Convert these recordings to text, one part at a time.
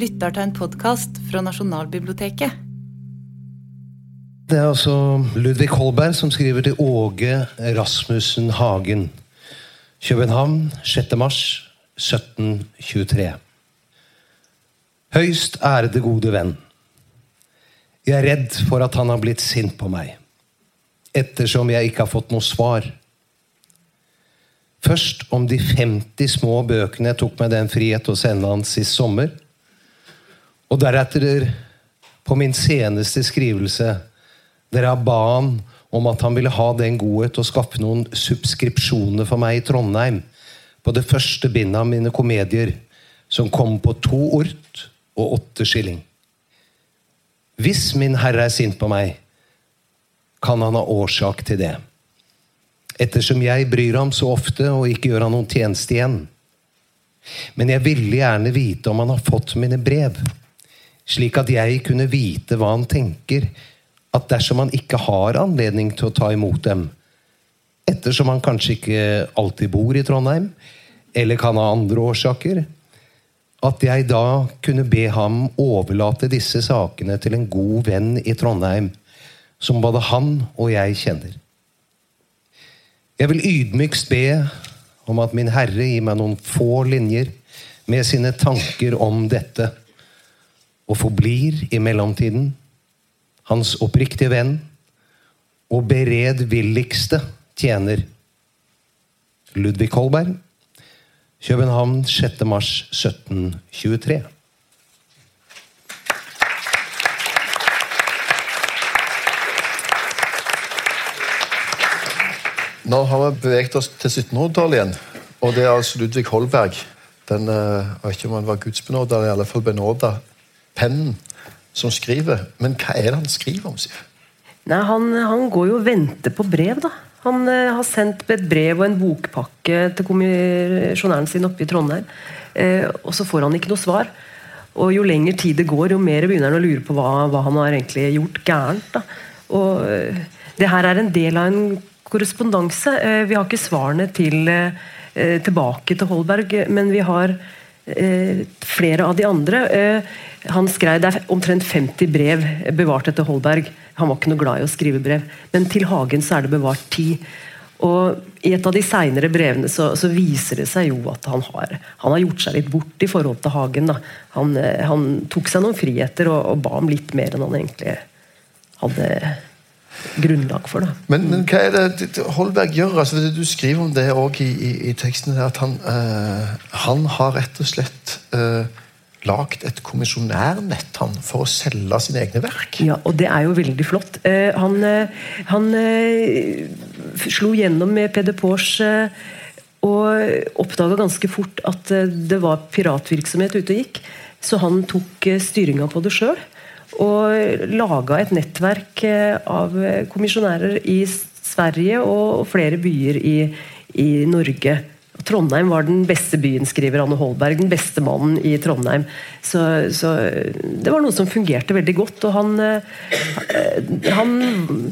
lytter til en podkast fra Nasjonalbiblioteket. Det er altså Ludvig Holberg som skriver til Åge Rasmussen Hagen. København 6. mars 1723. Høyst ærede gode venn. Jeg er redd for at han har blitt sint på meg, ettersom jeg ikke har fått noe svar. Først om de 50 små bøkene jeg tok meg den frihet å sende han sist sommer, og deretter på min seneste skrivelse, der jeg ba han om at han ville ha den godhet å skaffe noen subskripsjoner for meg i Trondheim på det første bindet av mine komedier, som kom på to ort og åtte skilling. Hvis min herre er sint på meg, kan han ha årsak til det, ettersom jeg bryr ham så ofte og ikke gjør han noen tjeneste igjen. Men jeg ville gjerne vite om han har fått mine brev, slik at jeg kunne vite hva han tenker, at dersom han ikke har anledning til å ta imot dem, ettersom han kanskje ikke alltid bor i Trondheim, eller kan ha andre årsaker, at jeg da kunne be ham overlate disse sakene til en god venn i Trondheim, som både han og jeg kjenner. Jeg vil ydmykst be om at min Herre gir meg noen få linjer med sine tanker om dette, og forblir i mellomtiden hans oppriktige venn og beredvilligste tjener Ludvig Holberg. København 6. mars 1723. Nå har vi beveget oss til 1700-tallet igjen. Og det er altså Ludvig Holberg. Den, eh, jeg vet ikke om han var gudsbenåda, i alle fall benåda pennen som skriver. Men hva er det han skriver om, Siv? Nei, han, han går jo og venter på brev, da. Han eh, har sendt et brev og en bokpakke til kommisjonæren sin oppe i Trondheim. Eh, og så får han ikke noe svar. Og jo lenger tid det går, jo mer begynner han å lure på hva, hva han har egentlig gjort gærent. Da. Og eh, det her er en del av en korrespondanse. Eh, vi har ikke svarene til, eh, tilbake til Holberg, men vi har eh, flere av de andre. Eh, han skrev, Det er omtrent 50 brev bevart etter Holberg. Han var ikke noe glad i å skrive brev. Men til Hagen så er det bevart ti. Og I et av de seinere brevene så, så, viser det seg jo at han har, han har gjort seg litt bort i forhold til Hagen. Han, eh, han, tok seg noen friheter og, og, ba om litt mer enn han egentlig hadde grunnlag for. det. Men, men hva er det Holberg gjør? Altså, du skriver om det òg i, i, i, teksten. at han, øh, han, har rett og slett øh, lagd et kommisjonærnett han, for å selge sine egne verk. Ja, og det er jo veldig flott. Eh, han, uh, han uh, slo gjennom med Peder Pors og oppdaga ganske fort at det var piratvirksomhet ute og gikk. Så han tok styringa på det sjøl. Og laga et nettverk av kommisjonærer i Sverige og flere byer i, i Norge. Trondheim var den beste byen, skriver Anne Holberg. Den beste mannen i Trondheim. Så, så, det var noe som fungerte veldig godt. Og han, eh, han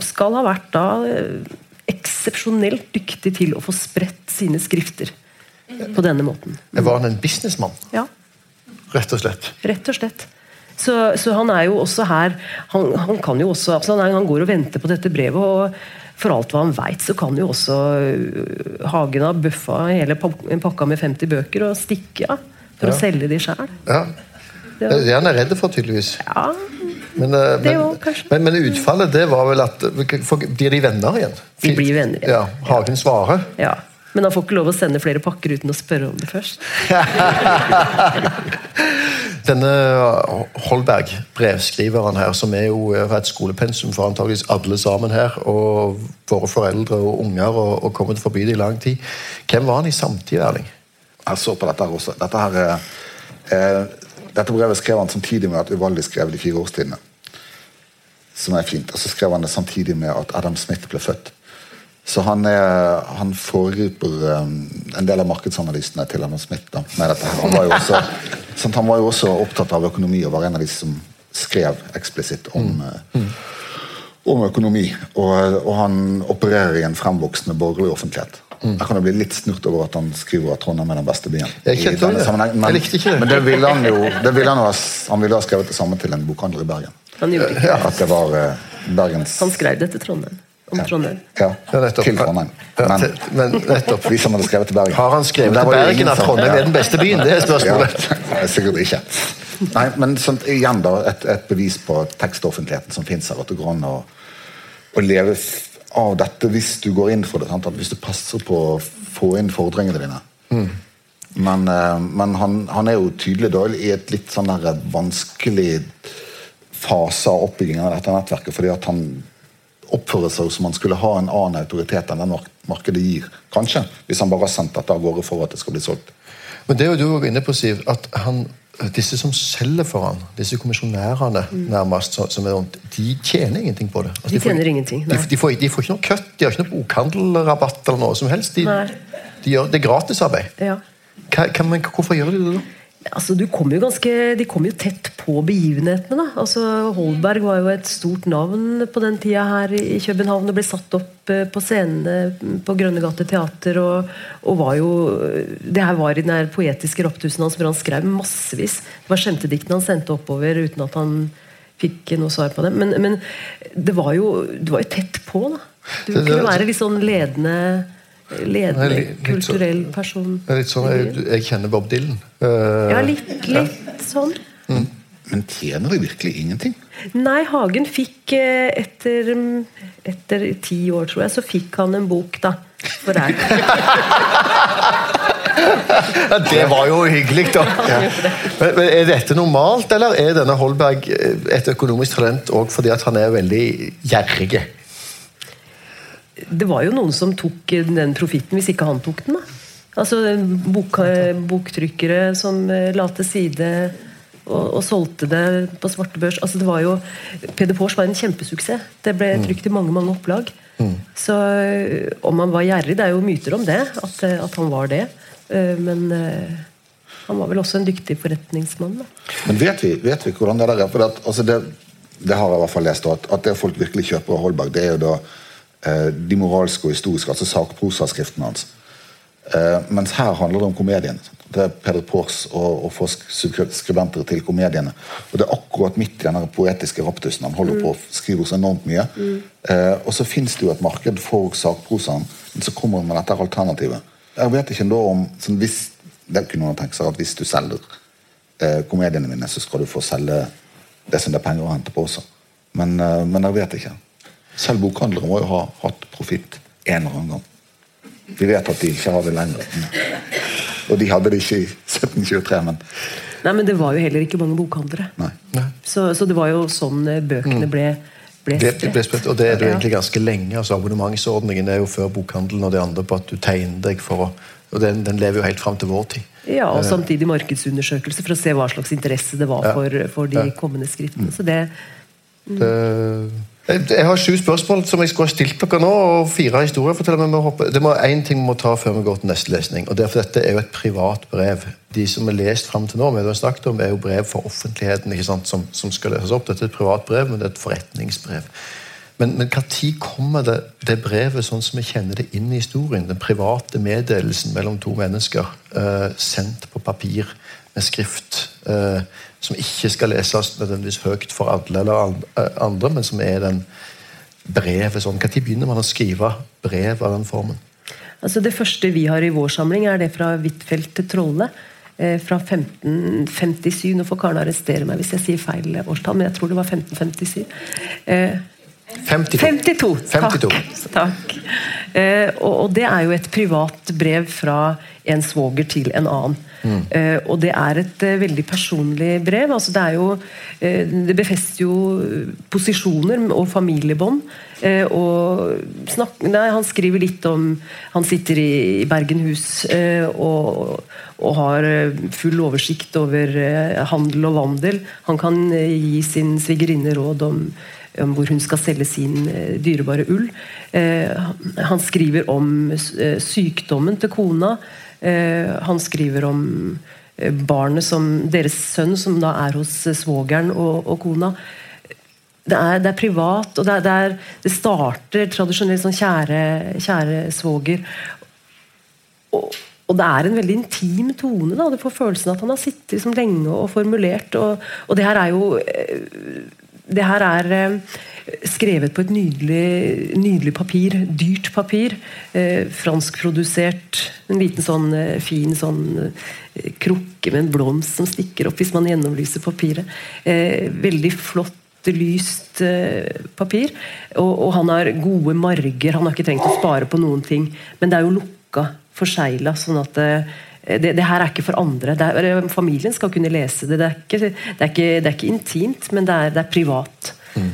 skal ha vært da eh, eksepsjonelt dyktig til å få spredt sine skrifter på denne måten. Var han en businessmann? Ja. Rett og slett? Rett og slett. Så, så han er jo også her Han, han kan jo også altså han, han går og venter på dette brevet. og for alt hva han veit, så kan jo også øh, Hagen ha bøffa hele pakka med 50 bøker og stikke av for ja. å selge de sjøl. Ja. Det er han er redd for, tydeligvis. Ja, men, øh, men, men, men, utfallet det var vel at Blir de venner igjen? De blir venner igjen. Ja, Hagen svarer. Ja. Men han får ikke lov å sende flere pakker uten å spørre om det først. Denne Holberg, brevskriveren her, som er jo et skolepensum for antageligvis alle sammen her, og våre foreldre og unger, og, og kommet forbi det i lang tid. Hvem var han i samtid, Erling? Jeg så på dette her også. Dette, her, eh, dette brevet skrev han samtidig med at Uvaldi skrev De fire årstidene. Som er fint. Og så skrev han det samtidig med at Adam Smith ble født. Så han, er, han foregriper um, en del av markedsanalysene til Adam Smith. Da, med dette. Han var, også, sant, han var jo også opptatt av økonomi og var en av de som skrev eksplisitt om, mm. uh, om økonomi. Og, og, han opererer i en fremvoksende borgerlig offentlighet. Jeg kan jo bli litt snurt over at han skriver at Trondheim er den beste byen. Jeg i denne Jeg likte ikke det. Men det ville han jo det ville han, ha, han ville ha skrevet det samme til en bokhandler i Bergen. Han gjorde ikke det. At det var eh, Bergens Han skrev det til Trondheim. Om Trondheim. Ja, Ja, nettopp. til Trondheim. Men men nettopp. hvis han hadde skrevet til Bergen Har han skrevet til Bergen at Trondheim ja. er den beste byen? Det er spørsmålet. Ja, sikkert ikke. Nei, men sånt, igjen da, et, et bevis på tekstoffentligheten som finnes her. At det går an å, å leve av dette hvis du går inn for det. Sant? At hvis du passer på å få inn fordringene dine. Mm. Men, eh, men han, han er jo tydelig da i et litt sånn der vanskelig fase av oppbyggingen av dette nettverket. fordi at han oppfører seg som han skulle ha en annen autoritet enn den markedet gir. Kanskje, hvis han bare har sendt dette av gårde for at det skal bli solgt. Men det er jo du også inne på, Siv, at han, disse som selger for han, disse kommisjonærene nærmest, som- er rundt, de tjener ingenting på det. Altså, De får- tjener ingenting, De, nei. de, får, de får ikke noe kutt, de har ikke noe bokhandelrabatt eller noe som helst. De, de gjør, det er gratisarbeid. Ja. Hva, hva, men hvorfor gjør de det da? Altså, du kom jo ganske, de kom jo tett på begivenhetene. da. Altså, Holberg var jo et stort navn på den tida her i København og ble satt opp eh, på scenene på Grønnegate teater. Og, og var jo, Det her var i den poetiske rapptusen hans hvor han skrev massevis. Det var skjemtediktene han sendte oppover uten at han fikk noe svar på dem. Men, men det, var jo, det var jo tett på. da. Du kunne være litt sånn ledende, ledende litt- litt så- kulturell person. Er litt sånn, jeg, jeg kjenner Bob Dylan. Uh, Ja, litt, litt sånn. Men tjener de virkelig ingenting? Nei, Hagen fikk eh, etter, mm, etter ti år, tror jeg, så fikk han en bok, da. For deg. Det var jo hyggelig, da. Men, men Er dette normalt, eller er denne Holberg eh, et økonomisk talent òg fordi at han er veldig gjerrig? Det var jo noen som tok den profitten hvis ikke han tok den. da. Altså bok, Boktrykkere som eh, la til side og, og solgte det på svartebørs. Altså, det var jo, Peder Pors var en kjempesuksess. Det ble trykt i mange mange opplag. Så eh, om han var gjerrig Det er jo myter om det, at, eh, at han var det. Men han var vel også en dyktig forretningsmann. da. Men vet vi, vet vi hvordan det der er? For det, altså det, det har jeg i hvert fall lest, at, at det folk virkelig kjøper av Holberg, det er jo da de moralske og historiske, altså sakprosaskriftene hans. Eh, mens her handler det om komediene. Det er Peder Pors og, og skribenter til komediene. Og det er akkurat midt i den poetiske raptusen. Han holder på å skrive så enormt mye. Eh, og så fins det jo et marked for sakprosaen, men så kommer man med dette alternativet. Jeg vet ikke da om sånn, hvis, Det kunne man tenke seg at hvis du selger eh, komediene mine, så skal du få selge det som det er penger å hente på også. Men, eh, men jeg vet ikke. Selv bokhandlere må jo ha hatt profitt en eller annen gang. Vi vet at de ikke har det lenger. Og de hadde det ikke i 1723, men Nei, men det var jo heller ikke mange bokhandlere. nei. Så, så det var jo sånn eh, bøkene ble, ble det ble spredt, og det er det egentlig ganske lenge. altså Abonnementsordningen er jo før bokhandelen og det andre på at du tegner deg for å og den, den lever jo helt fram til vår tid. Ja, og samtidig markedsundersøkelse for å se hva slags interesse det var Ja. for, for de Ja. kommende skriftene. Så det, Det, jeg, har sju spørsmål som jeg skulle ha stilt dere nå, og fire historier. forteller meg, Det må én ting vi må ta før vi går til neste lesning. og det er for Dette er jo et privat brev. De som er lest fram til nå, vi har snakket om, er jo brev for offentligheten ikke sant, som, som skal løses opp. Dette er et privat brev, men det er et forretningsbrev. Men men når kommer det, det brevet sånn som vi kjenner det inn i historien? Den private meddelelsen mellom to mennesker, eh, sendt på papir med skrift, eh, som ikke skal leses nødvendigvis høyt for alle eller eh, andre, men som er den brevet sånn. Når begynner man å skrive brev av den formen? altså det første vi har i vår samling, er det fra Huitfeldt til Trolle. eh, Fra 1557. Nå får Karen arrestere meg hvis jeg sier feil årstall, men jeg tror det var 1557. Eh, 52. 52. 52. Takk. takk. Eh, og, og det er jo et privat brev fra en svoger til en annen. Eh, og det er et eh, veldig personlig brev. altså Det er jo eh, det befester jo posisjoner og familiebånd. Og snak, nei, han skriver litt om Han sitter i, Bergenhus og, og har full oversikt over handel og vandel. Han kan gi sin svigerinne råd om om hvor hun skal selge sin dyrebare ull. Han- skriver om sykdommen til kona. Eh, han skriver om eh, barnet som deres sønn, som da er hos eh, svogeren og, og kona. Det er, det er privat, og det, er, det, er, det starter tradisjonelt sånn kjære, kjære svoger. og, og det er en veldig intim tone. da, Du får følelsen at han har sittet liksom lenge og formulert. Og, og det her er jo Det her er eh, skrevet på et nydelig, nydelig papir. Dyrt papir. Eh, franskprodusert. En liten sånn eh, fin sånn krukke med en blomst som stikker opp hvis man gjennomlyser papiret. Veldig flott lyst papir. Og, og, han har gode marger. Han har ikke trengt å spare på noen ting. Men det er jo lukka, forsegla, sånn at eh, det, det, her er ikke for andre. Er, eh, familien skal kunne lese det. Det er ikke, det er ikke, det er ikke intimt, men det er, privat. Mm.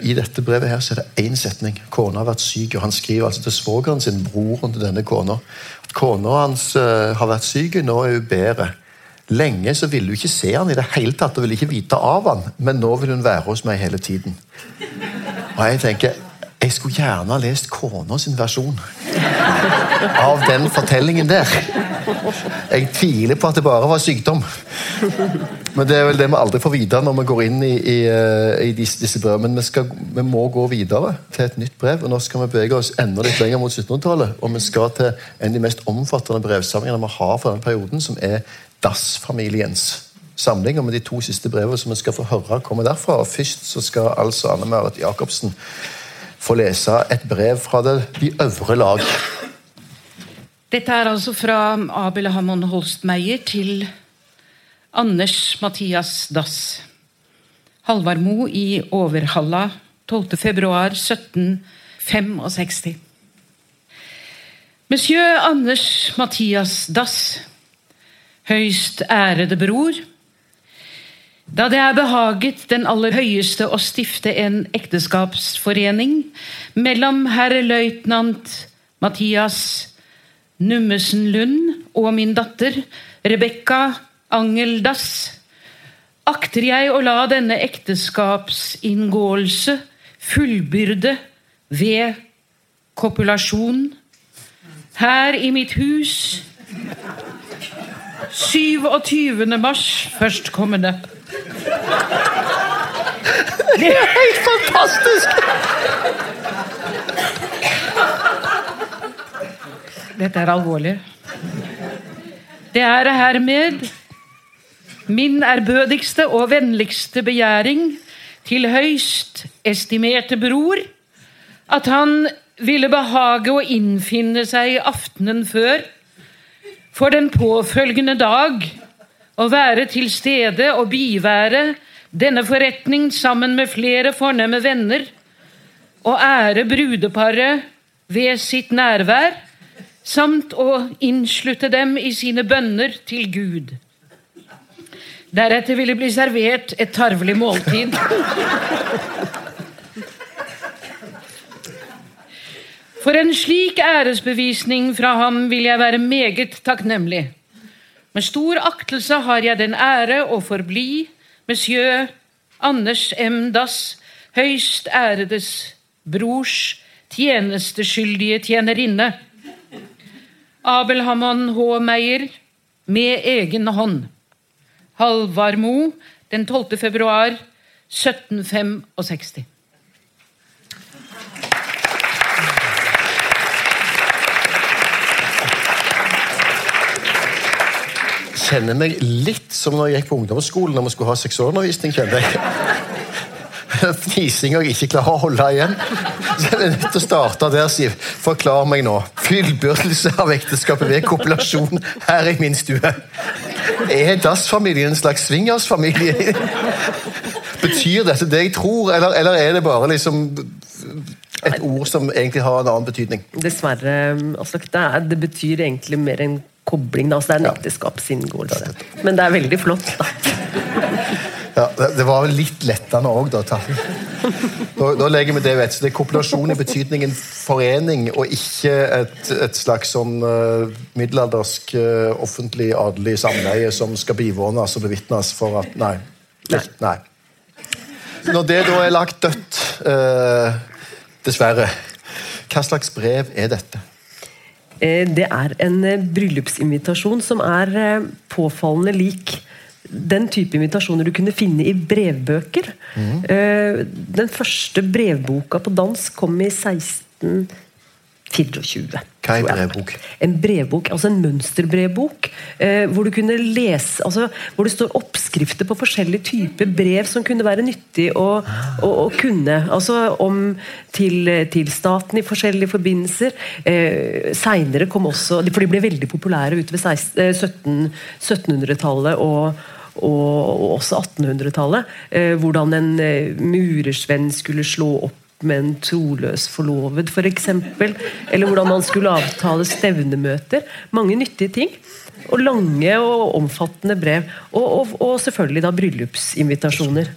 I dette brevet her så er det én setning. Kona har vært syk. og Han skriver altså til svogeren sin, broren til denne kona. Kona hans uh, har vært syk, nå er hun bedre. Lenge så ville hun ikke se han i det hele tatt og ville ikke vite av han, men nå vil hun være hos meg hele tiden. Og jeg tenker jeg skulle gjerne ha lest kona sin versjon av den fortellingen der. Jeg tviler på at det bare var sykdom. Men det er vel det vi aldri får vite når vi går inn i, i, eh, i disse, disse brevene. Men vi, skal, vi, må gå videre til et nytt brev. og Nå skal vi bevege oss enda litt lenger mot 1700-tallet. Og vi skal til en av de mest omfattende brevsamlingene vi har for denne perioden, som er Dass-familiens samling. Og med de to siste brevene som vi skal få høre komme derfra. Og først så skal altså Anne Marit Jacobsen få lese et brev fra det, de øvre lag. Dette er altså fra Abel Hammond Holstmeier til Anders Mathias Dass. Halvardmo i Overhalla 12.2.1765. Monsieur Anders Mathias Dass høyst ærede bror. Da det er behaget den aller høyeste å stifte en ekteskapsforening mellom herr løytnant Mathias Nummesen Lund og min datter Rebekka Angel Dass, akter jeg å la denne ekteskapsinngåelse fullbyrde ved kopulasjon her i mitt hus 27. mars førstkommende. Det er helt fantastisk! Dette er alvorlig. Det er hermed min ærbødigste og vennligste begjæring til høyst estimerte bror at han ville behage å innfinne seg aftenen før for den påfølgende dag å være til stede og bivære denne forretning sammen med flere fornemme venner, og ære brudeparet ved sitt nærvær, samt å innslutte dem i sine bønner til Gud. Deretter vil det bli servert et tarvelig måltid. For en slik æresbevisning fra ham vil jeg være meget takknemlig. Med stor aktelse har jeg den ære å forbli monsieur Anders M. Dass, høyst æredes brors tjenesteskyldige tjenerinne. Abel Hammond H. Meyer med egen hånd. Halvard Mo den 12. februar 1765. kjenner meg litt som når jeg gikk på ungdomsskolen når vi skulle ha seksualundervisning. kjenner jeg. Fnising og ikke klarer å holde igjen. Så jeg er nødt til å starte der, Siv. Forklar meg nå. Fullbyrdelse av ekteskapet ved kopulasjon her i min stue. Er Das-familien en slags swingersfamilie? Betyr dette det jeg tror, eller, eller er det bare liksom et ord som egentlig har en annen betydning? Dessverre, Aslak. Det, det betyr egentlig mer en kobling. Da. Altså det er en ekteskapsinngåelse. Men det er veldig flott, da. Ja, Det var litt lettende òg, da. Da, da legger vi det vekk. Det er kopulasjon i betydningen forening, og ikke et, et slags sånn uh, middelaldersk uh, offentlig adelig samleie som skal bivånes og bevitnes for at Nei. Nei. Når det da er lagt dødt, uh, dessverre, hva slags brev er dette? Det er en bryllupsinvitasjon som er påfallende lik den type invitasjoner du kunne finne i brevbøker. Mm. Den første brevboka på dansk kom i 1654. 24. Hva er brevbok? En brevbok, altså en mønsterbrevbok. Eh, hvor du kunne lese altså, Hvor det står oppskrifter på forskjellige typer brev som kunne være nyttig å, å, å kunne. Altså om til, til staten i forskjellige forbindelser. Eh, Seinere kom også For de ble veldig populære utover 16 eh, 17 1700-tallet og og, og også 1800-tallet. Eh, hvordan en eh, murersvenn skulle slå opp med en troløs forlovet, f.eks. Eller hvordan man skulle avtale stevnemøter. Mange nyttige ting. Og lange og omfattende brev. Og, og, og selvfølgelig da bryllupsinvitasjoner.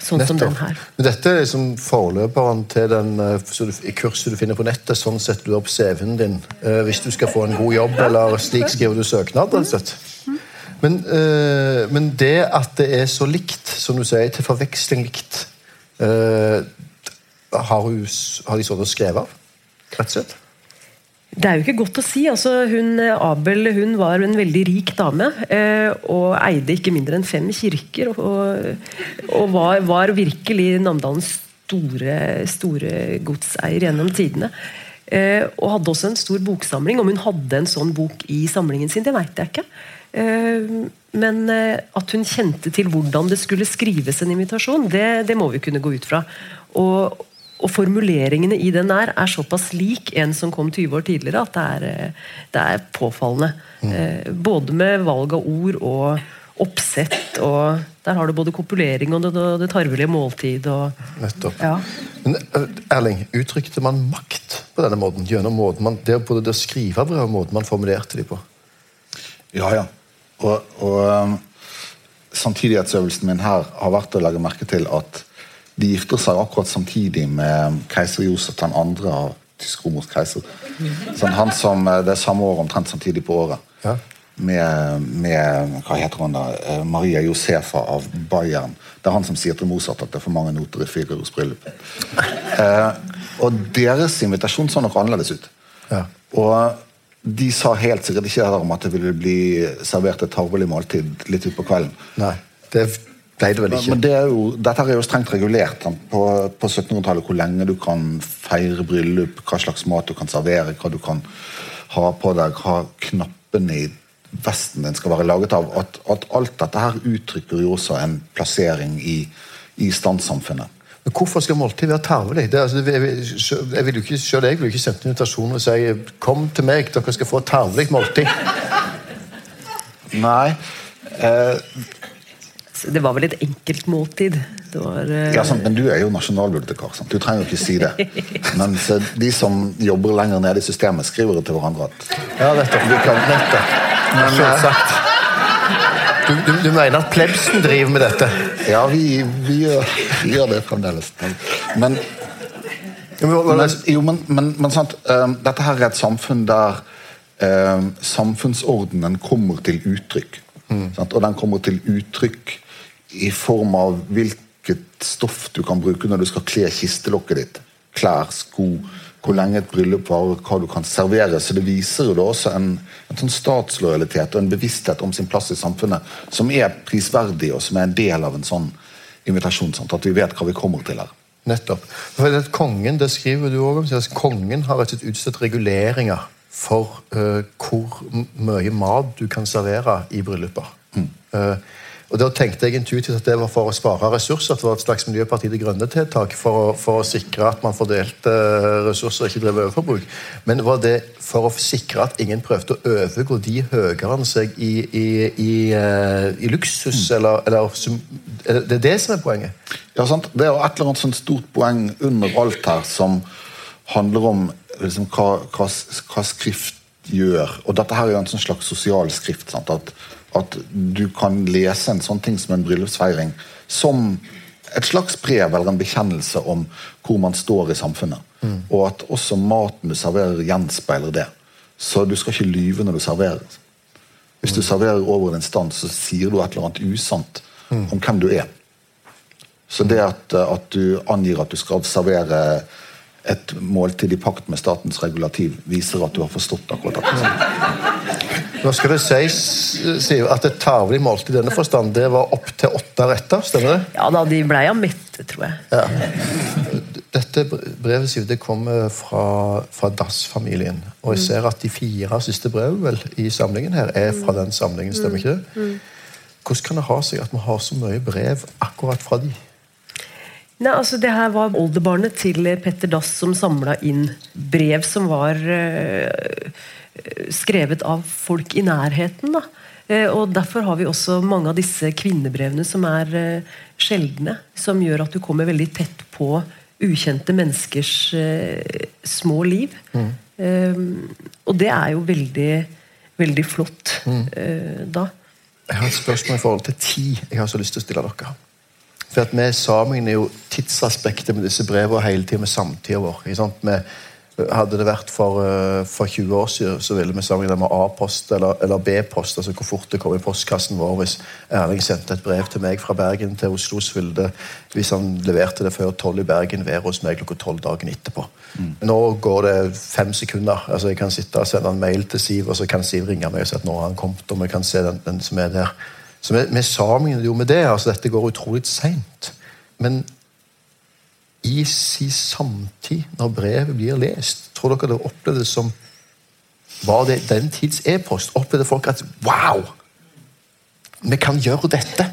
Sånn som den her. Men dette er liksom forløperen til den eh, du, kurset du finner på nettet. Sånn setter du opp CV-en din hvis du skal få en god jobb, eller slik skriver du søknad. Altså. Men, eh, men det at det er så likt, som du sier, til forveksling likt eh, har, hun, har de sånn å skrive av? Rett og slett? Det er jo ikke godt å si. altså hun, Abel hun var en veldig rik dame. Eh, og eide ikke mindre enn fem kirker. Og, og var, var virkelig Namdalens store, store godseier gjennom tidene. Og hadde også en stor boksamling. Om hun hadde en sånn bok i samlingen sin, det veit jeg ikke. Eh, men eh, at hun kjente til hvordan det skulle skrives en invitasjon, det, det må vi kunne gå ut fra. Og, og formuleringene i den er, er såpass lik en som kom 20 år tidligere, at det er, eh, det er påfallende. Mm. både med valg av ord og oppsett. og Der har du både kopulering og det, det tarvelige måltid. og Nettopp. ja. Men Erling, uttrykte man makt på denne måten? Gjennom måten man, det, både det å skrive brev og måten man formulerte de på? Ja, ja. Og, og um, samtidighetsøvelsen min her har vært å legge merke til at de gifter seg akkurat samtidig med keiser Josef den andre av tysk-romersk keiser. Sånn, han som, eh, Det er samme år, omtrent samtidig på året. Ja. Med, med hva heter hun da, Eh, Maria Josefa av Bayern. Det er han som sier til Mozart at det er for mange noter i Figaros bryllup. Eh, og deres invitasjon så nok annerledes ut. Ja. Og de sa helt sikkert ikke det der om at det ville bli servert et tarvelig måltid litt utpå kvelden. Nei, det ble det vel ikke. Men det er jo, dette er jo strengt regulert på, på 1700-tallet hvor lenge du kan feire bryllup, hva slags mat du kan servere, hva du kan ha på deg, hva knappene i vesten din skal være laget av. At, at alt dette her uttrykker jo også en plassering i, i standssamfunnet. Men hvorfor skal måltid være tarvelig? Det, er altså, jeg, vil- jo ikke, selv jeg vil jo ikke sende en invitasjon og si 'kom til meg, dere skal få et tarvelig måltid'. Nei, eh, Det var vel et enkelt måltid. Det var, eh, ja, sant, men du er jo nasjonalbibliotekar. Sant? Du trenger jo ikke si det. Mens eh, de som jobber lenger nede i systemet, skriver det til hverandre at Ja, nettopp. Du kan, nettopp. Men, Selvsagt. Du, du, du mener at plebsen driver med dette? Ja, vi, vi, gjør, vi gjør det fremdeles. Men, men men, jo, men, men, sant, um, dette her er et samfunn der um, samfunnsordenen kommer til uttrykk. Sant? Og den kommer til uttrykk i form av hvilket stoff du kan bruke når du skal kle kistelokket ditt. Klær, sko, hvor lenge et bryllup varer, hva du kan servere. Så det viser jo da også en, en sånn statslojalitet og en bevissthet om sin plass i samfunnet som er prisverdig, og som er en del av en sånn invitasjon. Sant? At vi vet hva vi kommer til her. Nettopp. For det kongen, det skriver du også om, at kongen har rett og slett utstedt reguleringer for uh, hvor mye mat du kan servere i brylluper. Eh, og Da tenkte jeg intuitivt at det var for å spare ressurser. at det var et slags Miljøparti De Grønne-tiltak for, for å sikre at man fordelte eh, ressurser og ikke drev overforbruk. Men var det for å sikre at ingen prøvde å overgå de høyere enn seg i, i, i, eh, i luksus? Eller, eller er det det er det som er poenget? Ja, sant? Det er jo et eller annet sånt stort poeng under alt her som handler om liksom, hva, hva, hva skrift gjør. Og dette her er jo en sånn slags sosial skrift. Sant? At, at du kan lese en sånn ting som en bryllupsfeiring som et slags brev eller en bekjennelse om hvor man står i samfunnet. Og at også maten du serverer, gjenspeiler det. Så du skal ikke lyve når du serverer. Hvis du serverer over din stand, så sier du et eller annet usant om hvem du er. Så det at, at du angir at du skal servere et måltid i pakt med statens regulativ, viser at du har forstått akkurat dette. Nå skal det sies at et tarvelig måltid i denne forstand det var opp til åtte retter, stemmer det? Ja da, de blei av mette, tror jeg. Ja. Dette brevet Siv, det kommer fra, fra Dass-familien. Og jeg ser at de fire siste brevene vel, i samlingen her er fra den samlingen. Stemmer ikke det? Hvordan kan det ha seg at vi har så mye brev akkurat fra de? Nei, altså Det her var oldebarnet til Petter Dass som samla inn brev som var eh, skrevet av folk i nærheten. da. Eh, og Derfor har vi også mange av disse kvinnebrevene som er eh, sjeldne. Som gjør at du kommer veldig tett på ukjente menneskers eh, små liv. Eh, og det er jo veldig, veldig flott mm. da. Jeg har et spørsmål i forhold til tid jeg har så lyst til å stille dere. For at Vi sammenligner jo tidsaspektet med disse brevene hele tiden med samtida vår. hadde det vært for, eh, for 20 år siden, så ville vi sammenlignet med A-post eller, eller B-post. altså Hvor fort det kom i postkassen vår hvis Erling sendte et brev til meg fra Bergen til Oslo. så ville det, Hvis han leverte det før tolv i Bergen, være hos meg klokka tolv dagen etterpå. Nå går det fem sekunder. altså Jeg kan sitte og sende en mail til Siv, og så kan Siv ringe meg og si at nå har han kommet. og vi kan se den, den som er der. Så vi, vi sammenligner jo med det. altså Dette går utrolig seint. Men i sin samtid, når brevet blir lest, tror dere det opplevdes som Var det den tids e-post? Opplevde folk at Wow! Vi kan gjøre dette!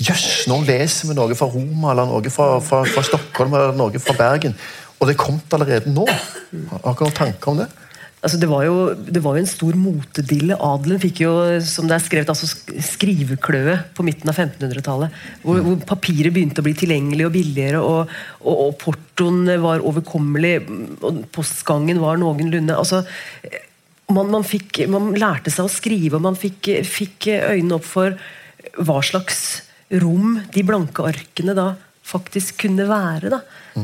Jøss, nå leser vi noe fra Roma eller noe fra, fra, fra Stockholm eller noe fra Bergen. Og det er kommet allerede nå. Har dere noen tanker om det? Altså, det, var jo, det var jo en stor motedille. Adelen fikk jo, som det er skrevet, altså skrivekløe på midten av 1500-tallet. Hvor, hvor papiret begynte å bli tilgjengelig og billigere, og, og, og portoen var overkommelig, og postgangen var noenlunde. Altså, man, man, fikk, man lærte seg å skrive, og man fikk, fikk øynene opp for hva slags rom de blanke arkene da faktisk kunne være. Da.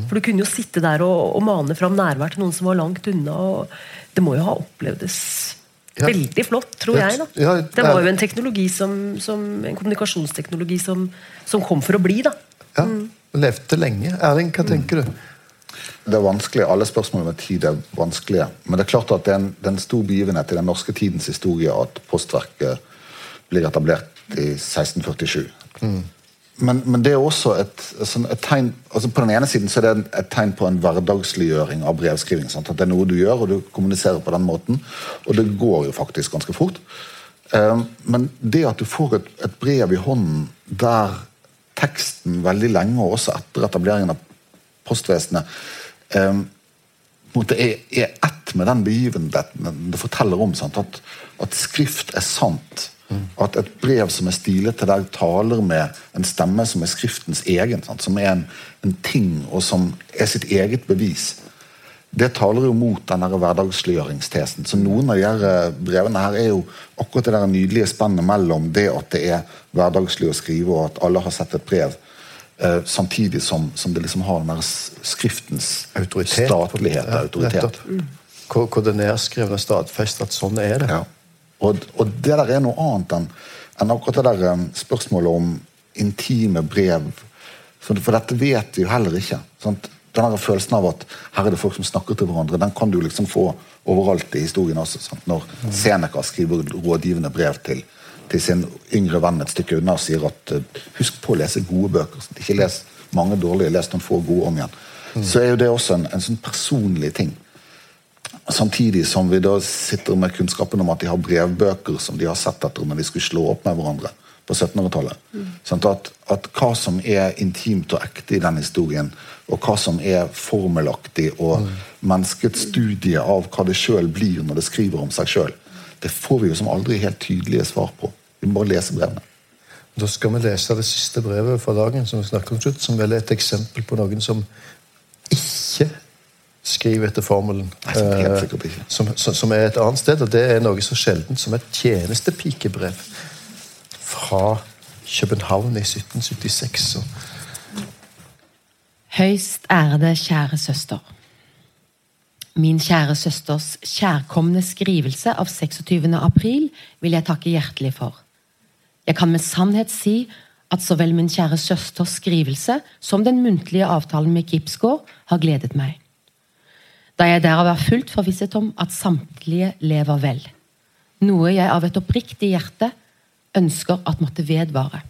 For du kunne jo sitte der og, og mane fram nærvær til noen som var langt unna. og Det må jo ha opplevdes Ja. veldig flott, tror Ja, jeg. da. ja, det var jo en teknologi som, som en kommunikasjonsteknologi som, som kom for å bli. da. Ja, Levde lenge. Erling, hva tenker du? Det er vanskelig, Alle spørsmål med tid er vanskelige. Men det er klart at det er en, det er en stor begivenhet i den norske tidens historie at Postverket blir etablert i 1647. Men, men det er også et, sånn, et tegn altså På den ene siden så er det et tegn på en hverdagsliggjøring av brevskriving. Sant? At det er noe du gjør, og du kommuniserer på den måten. Og det går jo faktisk ganske fort. Eh, men det at du får et, et brev i hånden der teksten veldig lenge, og også etter etableringen av postvesenet, um, er, er ett med den begivenheten det forteller om. Sant? At, at skrift er sant. At et brev som er stilet til deg, taler med en stemme som er skriftens egen. Sant? Som er en, en ting, og som er sitt eget bevis. Det taler jo mot den hverdagsliggjøringstesen. Så noen av de eh, brevene her er jo akkurat det der nydelige spennet mellom det at det er hverdagslig å skrive, og at alle har sett et brev, eh, samtidig som, som det liksom har den der skriftens Autoritet. statlighet og Ja, autoritet. nettopp. Hvor, hvor det er stadfester at sånn er det. Ja. Og, og det der er noe annet enn enn akkurat det der spørsmålet om intime brev. For, dette vet vi jo heller ikke. Sant? Den følelsen av at her er det folk som snakker til hverandre, den kan du liksom få overalt i historien også. Sant? Når Seneca skriver rådgivende brev til, til sin yngre venn et stykke unna og sier at uh, husk på å lese gode bøker. Sant? Ikke les mange dårlige, les noen få gode om igjen. Så er jo det også en, en sånn personlig ting. Samtidig som vi da sitter med kunnskapen om at de har brevbøker som de har sett etter når de skulle slå opp med hverandre på 1700-tallet. Sånn at, at hva som er intimt og ekte i den historien, og hva som er formelaktig, og menneskets studie av hva det sjøl blir når det skriver om seg sjøl, det får vi jo som aldri helt tydelige svar på. Vi må bare lese brevene. Da skal vi lese det siste brevet fra dagen, som vi snakker om slutt, som vel er et eksempel på noen som ikke skriver etter formelen. Nei, som eh. Som, som, som er et annet sted, og det er noe så sjeldent som et tjenestepikebrev fra København i 1776. Så Høyst ærede kjære søster. Min kjære søsters kjærkomne skrivelse av 26. april vil jeg takke hjertelig for. Jeg kan med sannhet si at så vel min kjære søsters skrivelse som den muntlige avtalen med Kipsgård har gledet meg. Da jeg derav er fullt forvisset om at samtlige lever vel. Noe jeg av et oppriktig hjerte ønsker at måtte vedvare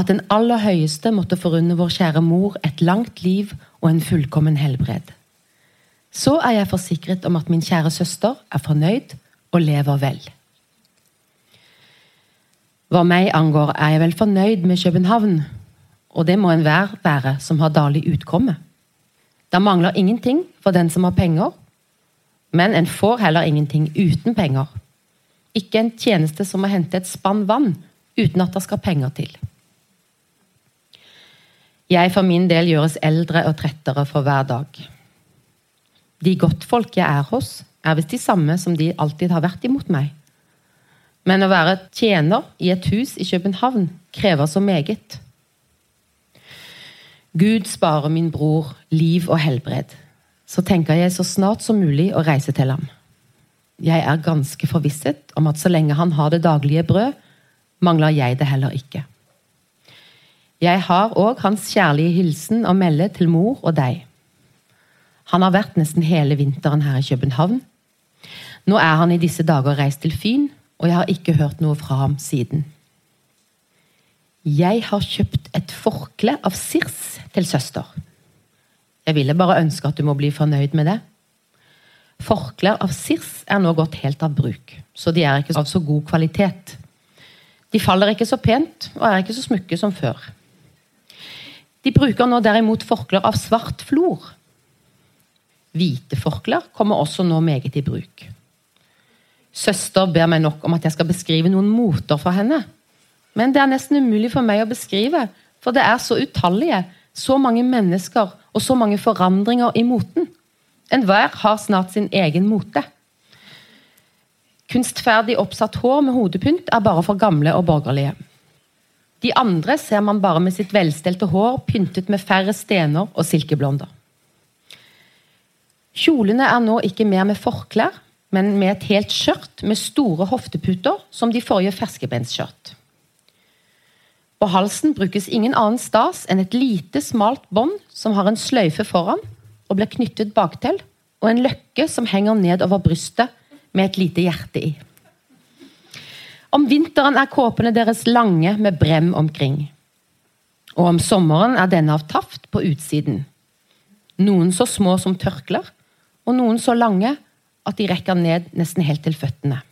at den aller høyeste måtte forunne vår kjære mor et langt liv og en fullkommen helbred. Så er jeg forsikret om at min kjære søster er fornøyd og lever vel. Hva meg angår, er jeg vel fornøyd med København, og det må enhver være som har dårlig utkomme. Det mangler ingenting for den som har penger, men en får heller ingenting uten penger. Ikke en tjeneste som å hente et spann vann uten at det skal penger til. Jeg for min del gjøres eldre og trettere for hver dag. De godtfolk jeg er hos, er visst de samme som de alltid har vært imot meg. Men å være tjener i et hus i København krever så meget. Gud sparer min bror liv og helbred. Så tenker jeg så snart som mulig å reise til ham. Jeg er ganske forvisset om at så lenge han har det daglige brød, mangler jeg det heller ikke. Jeg har òg hans kjærlige hilsen å melde til mor og deg. Han har vært nesten hele vinteren her i København. Nå er han i disse dager reist til Fyn, og jeg har ikke hørt noe fra ham siden. Jeg har kjøpt et forkle av Sirs til søster. Jeg ville bare ønske at du må bli fornøyd med det. Forklær av Sirs er nå gått helt av bruk, så de er ikke av så god kvalitet. De faller ikke så pent og er ikke så smukke som før. De bruker nå derimot forklær av svart flor. Hvite forklær kommer også nå meget i bruk. Søster ber meg nok om at jeg skal beskrive noen moter for henne. Men det er nesten umulig for meg å beskrive, for det er så utallige, så mange mennesker og så mange forandringer i moten. Enhver har snart sin egen mote. Kunstferdig oppsatt hår med hodepynt er bare for gamle og borgerlige. De andre ser man bare med sitt velstelte hår pyntet med færre stener og silkeblonder. Kjolene er nå ikke mer med forklær, men med et helt skjørt med store hofteputer, som de forrige ferskebensskjørt. På halsen brukes ingen annen stas enn et lite, smalt bånd som har en sløyfe foran og blir knyttet baktil, og en løkke som henger ned over brystet med et lite hjerte i. Om vinteren er kåpene deres lange med brem omkring. Og om sommeren er denne av taft på utsiden. Noen så små som tørklær, og noen så lange at de rekker ned nesten helt til føttene.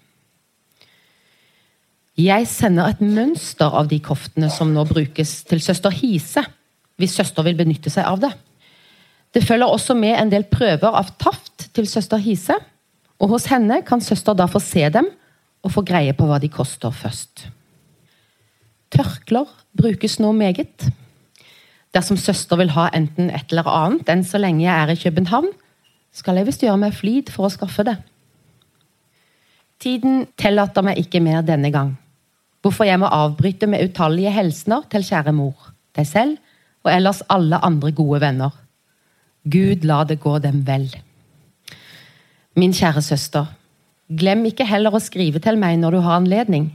Jeg sender et mønster av de koftene som nå brukes, til søster Hise, hvis søster vil benytte seg av det. Det følger også med en del prøver av taft til søster Hise, og hos henne kan søster da få se dem og få greie på hva de koster først. Tørklær brukes nå meget. Dersom søster vil ha enten et eller annet enn så lenge jeg er i København, skal jeg visst gjøre meg flid for å skaffe det. Tiden tillater meg ikke mer denne gang, hvorfor jeg må avbryte med utallige hilsener til kjære mor, deg selv og ellers alle andre gode venner. Gud la det gå dem vel. Min kjære søster, glem ikke heller å skrive til meg når du har anledning.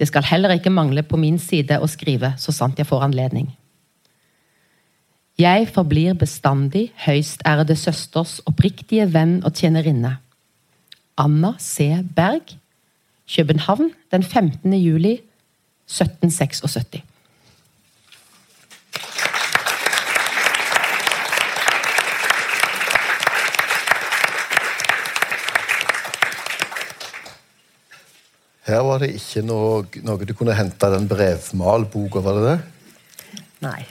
Det skal heller ikke mangle på min side å skrive så sant jeg får anledning. Jeg forblir bestandig høyst søsters oppriktige venn og tjenerinne. Anna C. Berg, København den 15. juli 1776. Her var det ikke noe, noe du kunne hente den brevmalboka, var det det? Nei.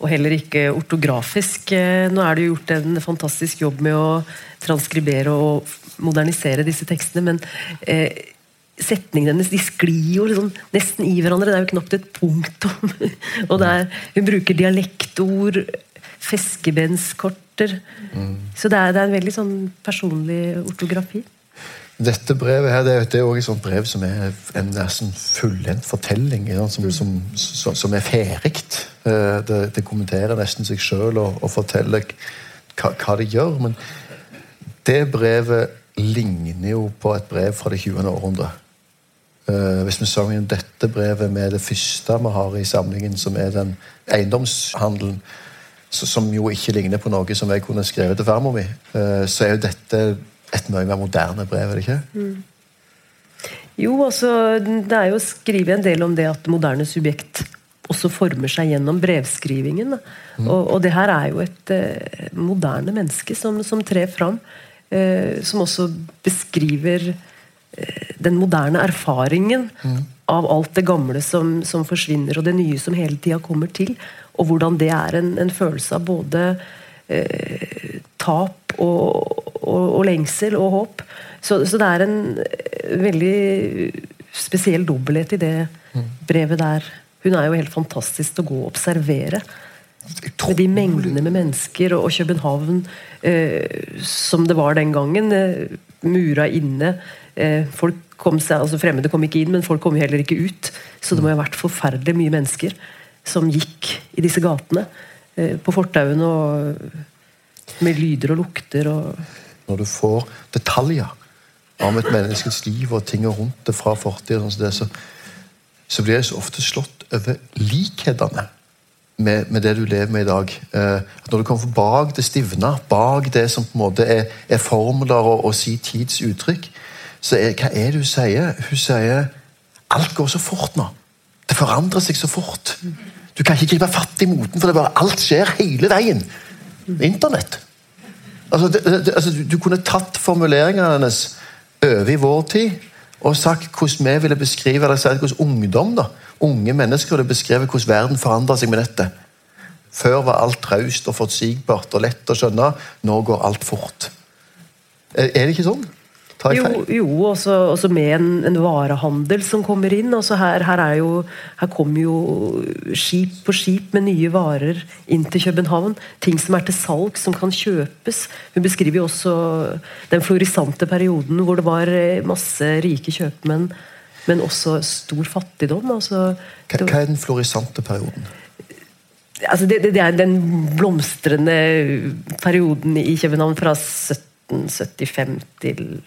Og heller ikke ortografisk. Eh, Nå er det jo gjort en fantastisk jobb med å transkribere og modernisere disse tekstene, men eh, setningene hennes de sklir jo liksom nesten i hverandre. Det er jo knapt et punktum. og det er, hun bruker dialektord, feskebenskorter. Mm. Så det er, det er en veldig sånn personlig ortografi. Dette brevet her, det, er- det er også et sånt brev som er en nesten fullendt fortelling. Som, som, som, som er ferdig. Eh, Det, det kommenterer nesten seg sjøl og, og forteller hva, hva det gjør. Men det brevet ligner jo på et brev fra det 20. århundre. Eh, hvis vi sammenligner dette brevet med det første vi har i samlingen, som er den eiendomshandelen, som jo ikke ligner på noe som jeg kunne skrevet til farmor mi, eh, så er jo dette et mye mer moderne brev, er det ikke? Jo, altså, det er jo skrevet en del om det at moderne subjekt også former seg gjennom brevskrivingen. Mm. Og, og det her er jo et eh, moderne menneske som, som trer fram. eh, som også beskriver eh, den moderne erfaringen av alt det gamle som, som forsvinner, og det nye som hele tida kommer til. Og hvordan det er en, en følelse av både eh, tap og, og, og lengsel og håp. Så, så det er en eh, veldig spesiell dobbelthet i det brevet der. Hun er jo helt fantastisk til å gå og observere. Med de mengdene med mennesker og, og København eh, som det var den gangen. Eh, mura inne. Eh, folk kom seg, altså Fremmede kom ikke inn, men folk kom jo heller ikke ut. Så det må ha vært forferdelig mye mennesker som gikk i disse gatene. Eh, på fortauene og med lyder og lukter og Når du får detaljer om et menneskes liv og ting rundt det fra fortiden, så, så blir jeg så ofte slått over likhetene med, med det du lever med i dag. Eh, når du kommer bak det stivna, bak det som på en måte er, er formler og, og si tids uttrykk, så er, hva er det hun sier? Hun sier alt går så fort nå. Det forandrer seg så fort. Du kan ikke gripe fatt i moten, for det bare alt skjer hele veien. Internett. Altså, det, det, altså, du, kunne tatt formuleringene hennes over i vår tid og sagt hvordan vi ville beskrive eller sagt hvordan ungdom, da, unge mennesker, ville beskrevet hvordan verden forandra seg med nettet. Før var alt traust og forutsigbart og lett å skjønne. Nå går alt fort. Er, er det ikke sånn? Jo, jo også, også med en, en varehandel som kommer inn. Altså her, her, er jo, her kommer jo skip på skip med nye varer inn til København. Ting som er til salg, som kan kjøpes. Hun beskriver jo også den florisante perioden hvor det var eh, masse rike kjøpmenn, men også stor fattigdom. Altså, Hva, hva er den florisante perioden? altså det, det, det er den blomstrende perioden i København fra 1775 til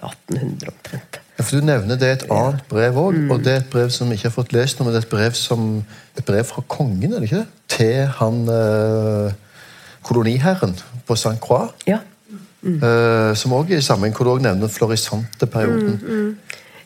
1800 omtrent. Ja, for Du nevner det er et annet brev òg, og det er et brev som vi ikke har fått lest nå, men det er et brev, som, et brev fra kongen, er det ikke det? Til han eh, koloniherren på St. Croix. Ja. eh, som òg er i sammenheng hvor du òg nevner florisanteperioden. florisante perioden.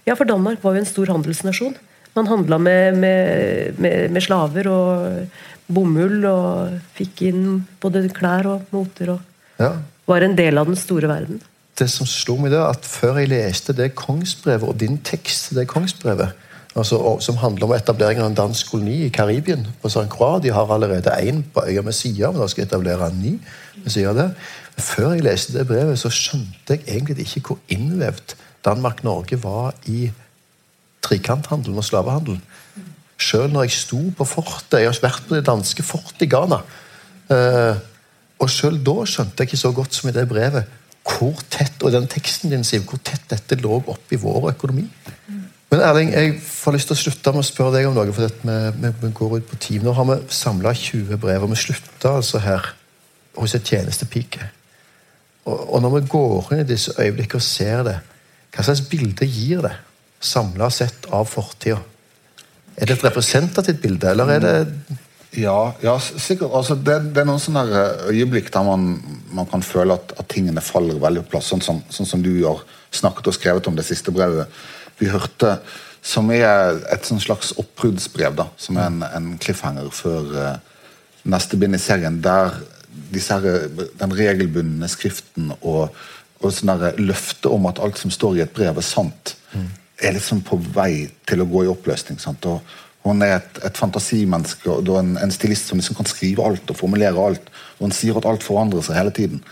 Ja, for Danmark var jo en stor handelsnasjon. Man handla med, med, med, med slaver og bomull og fikk inn både klær og moter og Ja. Var en del av den store verden. Det som slo meg da, at før jeg leste det kongsbrevet, og din tekst til det kongsbrevet, altså, som handler om etablering av en dansk koloni i Karibien, på St. Croix De har allerede én på øya med sida, men de skal etablere en ny. av det. Før jeg leste det brevet, så skjønte jeg egentlig ikke hvor innvevd Danmark-Norge var i trikanthandelen og slavehandelen. Selv når jeg sto på fortet Jeg har vært på det danske fortet i Ghana. Eh, og selv da skjønte jeg ikke så godt som i det brevet hvor tett og den teksten din sier, hvor tett dette lå opp i vår økonomi. Men Erling, jeg får lyst til å slutte med å spørre deg om noe. for vi, vi, går ut på tid. Nå har vi samla 20 brev, og vi slutter altså her hos et tjenestepike. Og, og når vi går inn i disse øyeblikkene og ser det, hva slags bilde gir det samla sett av fortida? Er det et representativt bilde, eller er det Ja, ja sikkert. Altså, det, det er noen sånne eh, øyeblikk der man, man kan føle at, at tingene faller veldig på plass, sånn som, sånn som du har snakket og skrevet om det siste brevet vi hørte, som er et sånn slags oppbruddsbrev, som er en, en cliffhanger før uh, neste bind i serien, der disse her, den regelbundne skriften og, og sånn der løftet om at alt som står i et brev, er sant, er liksom på vei til å gå i oppløsning. sant? Og hun er et, et fantasimenneske og en, en stilist som liksom kan skrive alt og formulere alt. Og hun sier at alt forandrer seg hele tiden.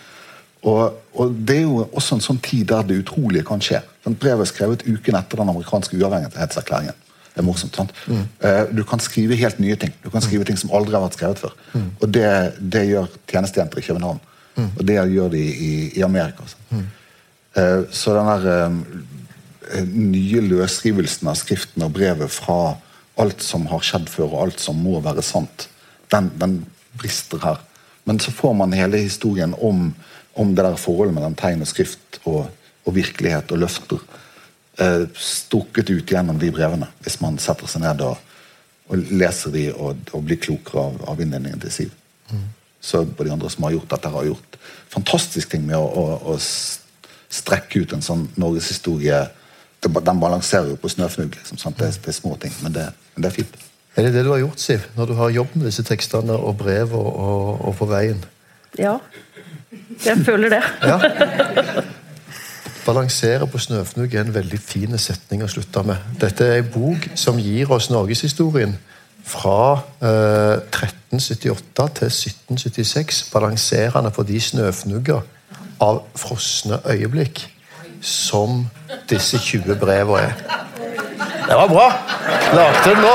Og, og Det er jo også en sånn tid der det utrolige kan skje. Den brevet er skrevet uken etter den amerikanske uavhengighetserklæringen. Det er morsomt, sant? Mm. Du kan skrive helt nye ting. Du kan skrive ting som aldri har vært skrevet før. Og det, det gjør tjenestejenter i København. Og det gjør de i, i Amerika. Altså. Eh, Så den der eh, nye løsrivelsen av skriften og brevet fra alt som har skjedd før, og alt som må være sant, den, den brister her. Men så får man hele historien om, om det der forholdet mellom tegn og skrift og, og virkelighet og løfter eh, strukket ut gjennom de brevene, hvis man setter seg ned og, og leser de og, og blir klokere av, av innledningen til Siv. Så på de andre som har gjort dette, har gjort fantastiske ting med å, å, å strekke ut en sånn norgeshistorie. Det Den balanserer jo på snøfnugg. Liksom, sant? det, er- det er små ting, men det, men det er fint. Er det det du har gjort, Siv? Når du har jobbet med disse tekstene og brev og, og, og på veien? Ja. Jeg føler det. Ja. Balansere på snøfnugg er en veldig fin setning å slutte med. Dette er en bok som gir oss norgeshistorien fra eh, 1378 til 1776, balanserende på de snøfnugger av frosne øyeblikk som disse 20 brevene er. Det var bra! Lagde den nå.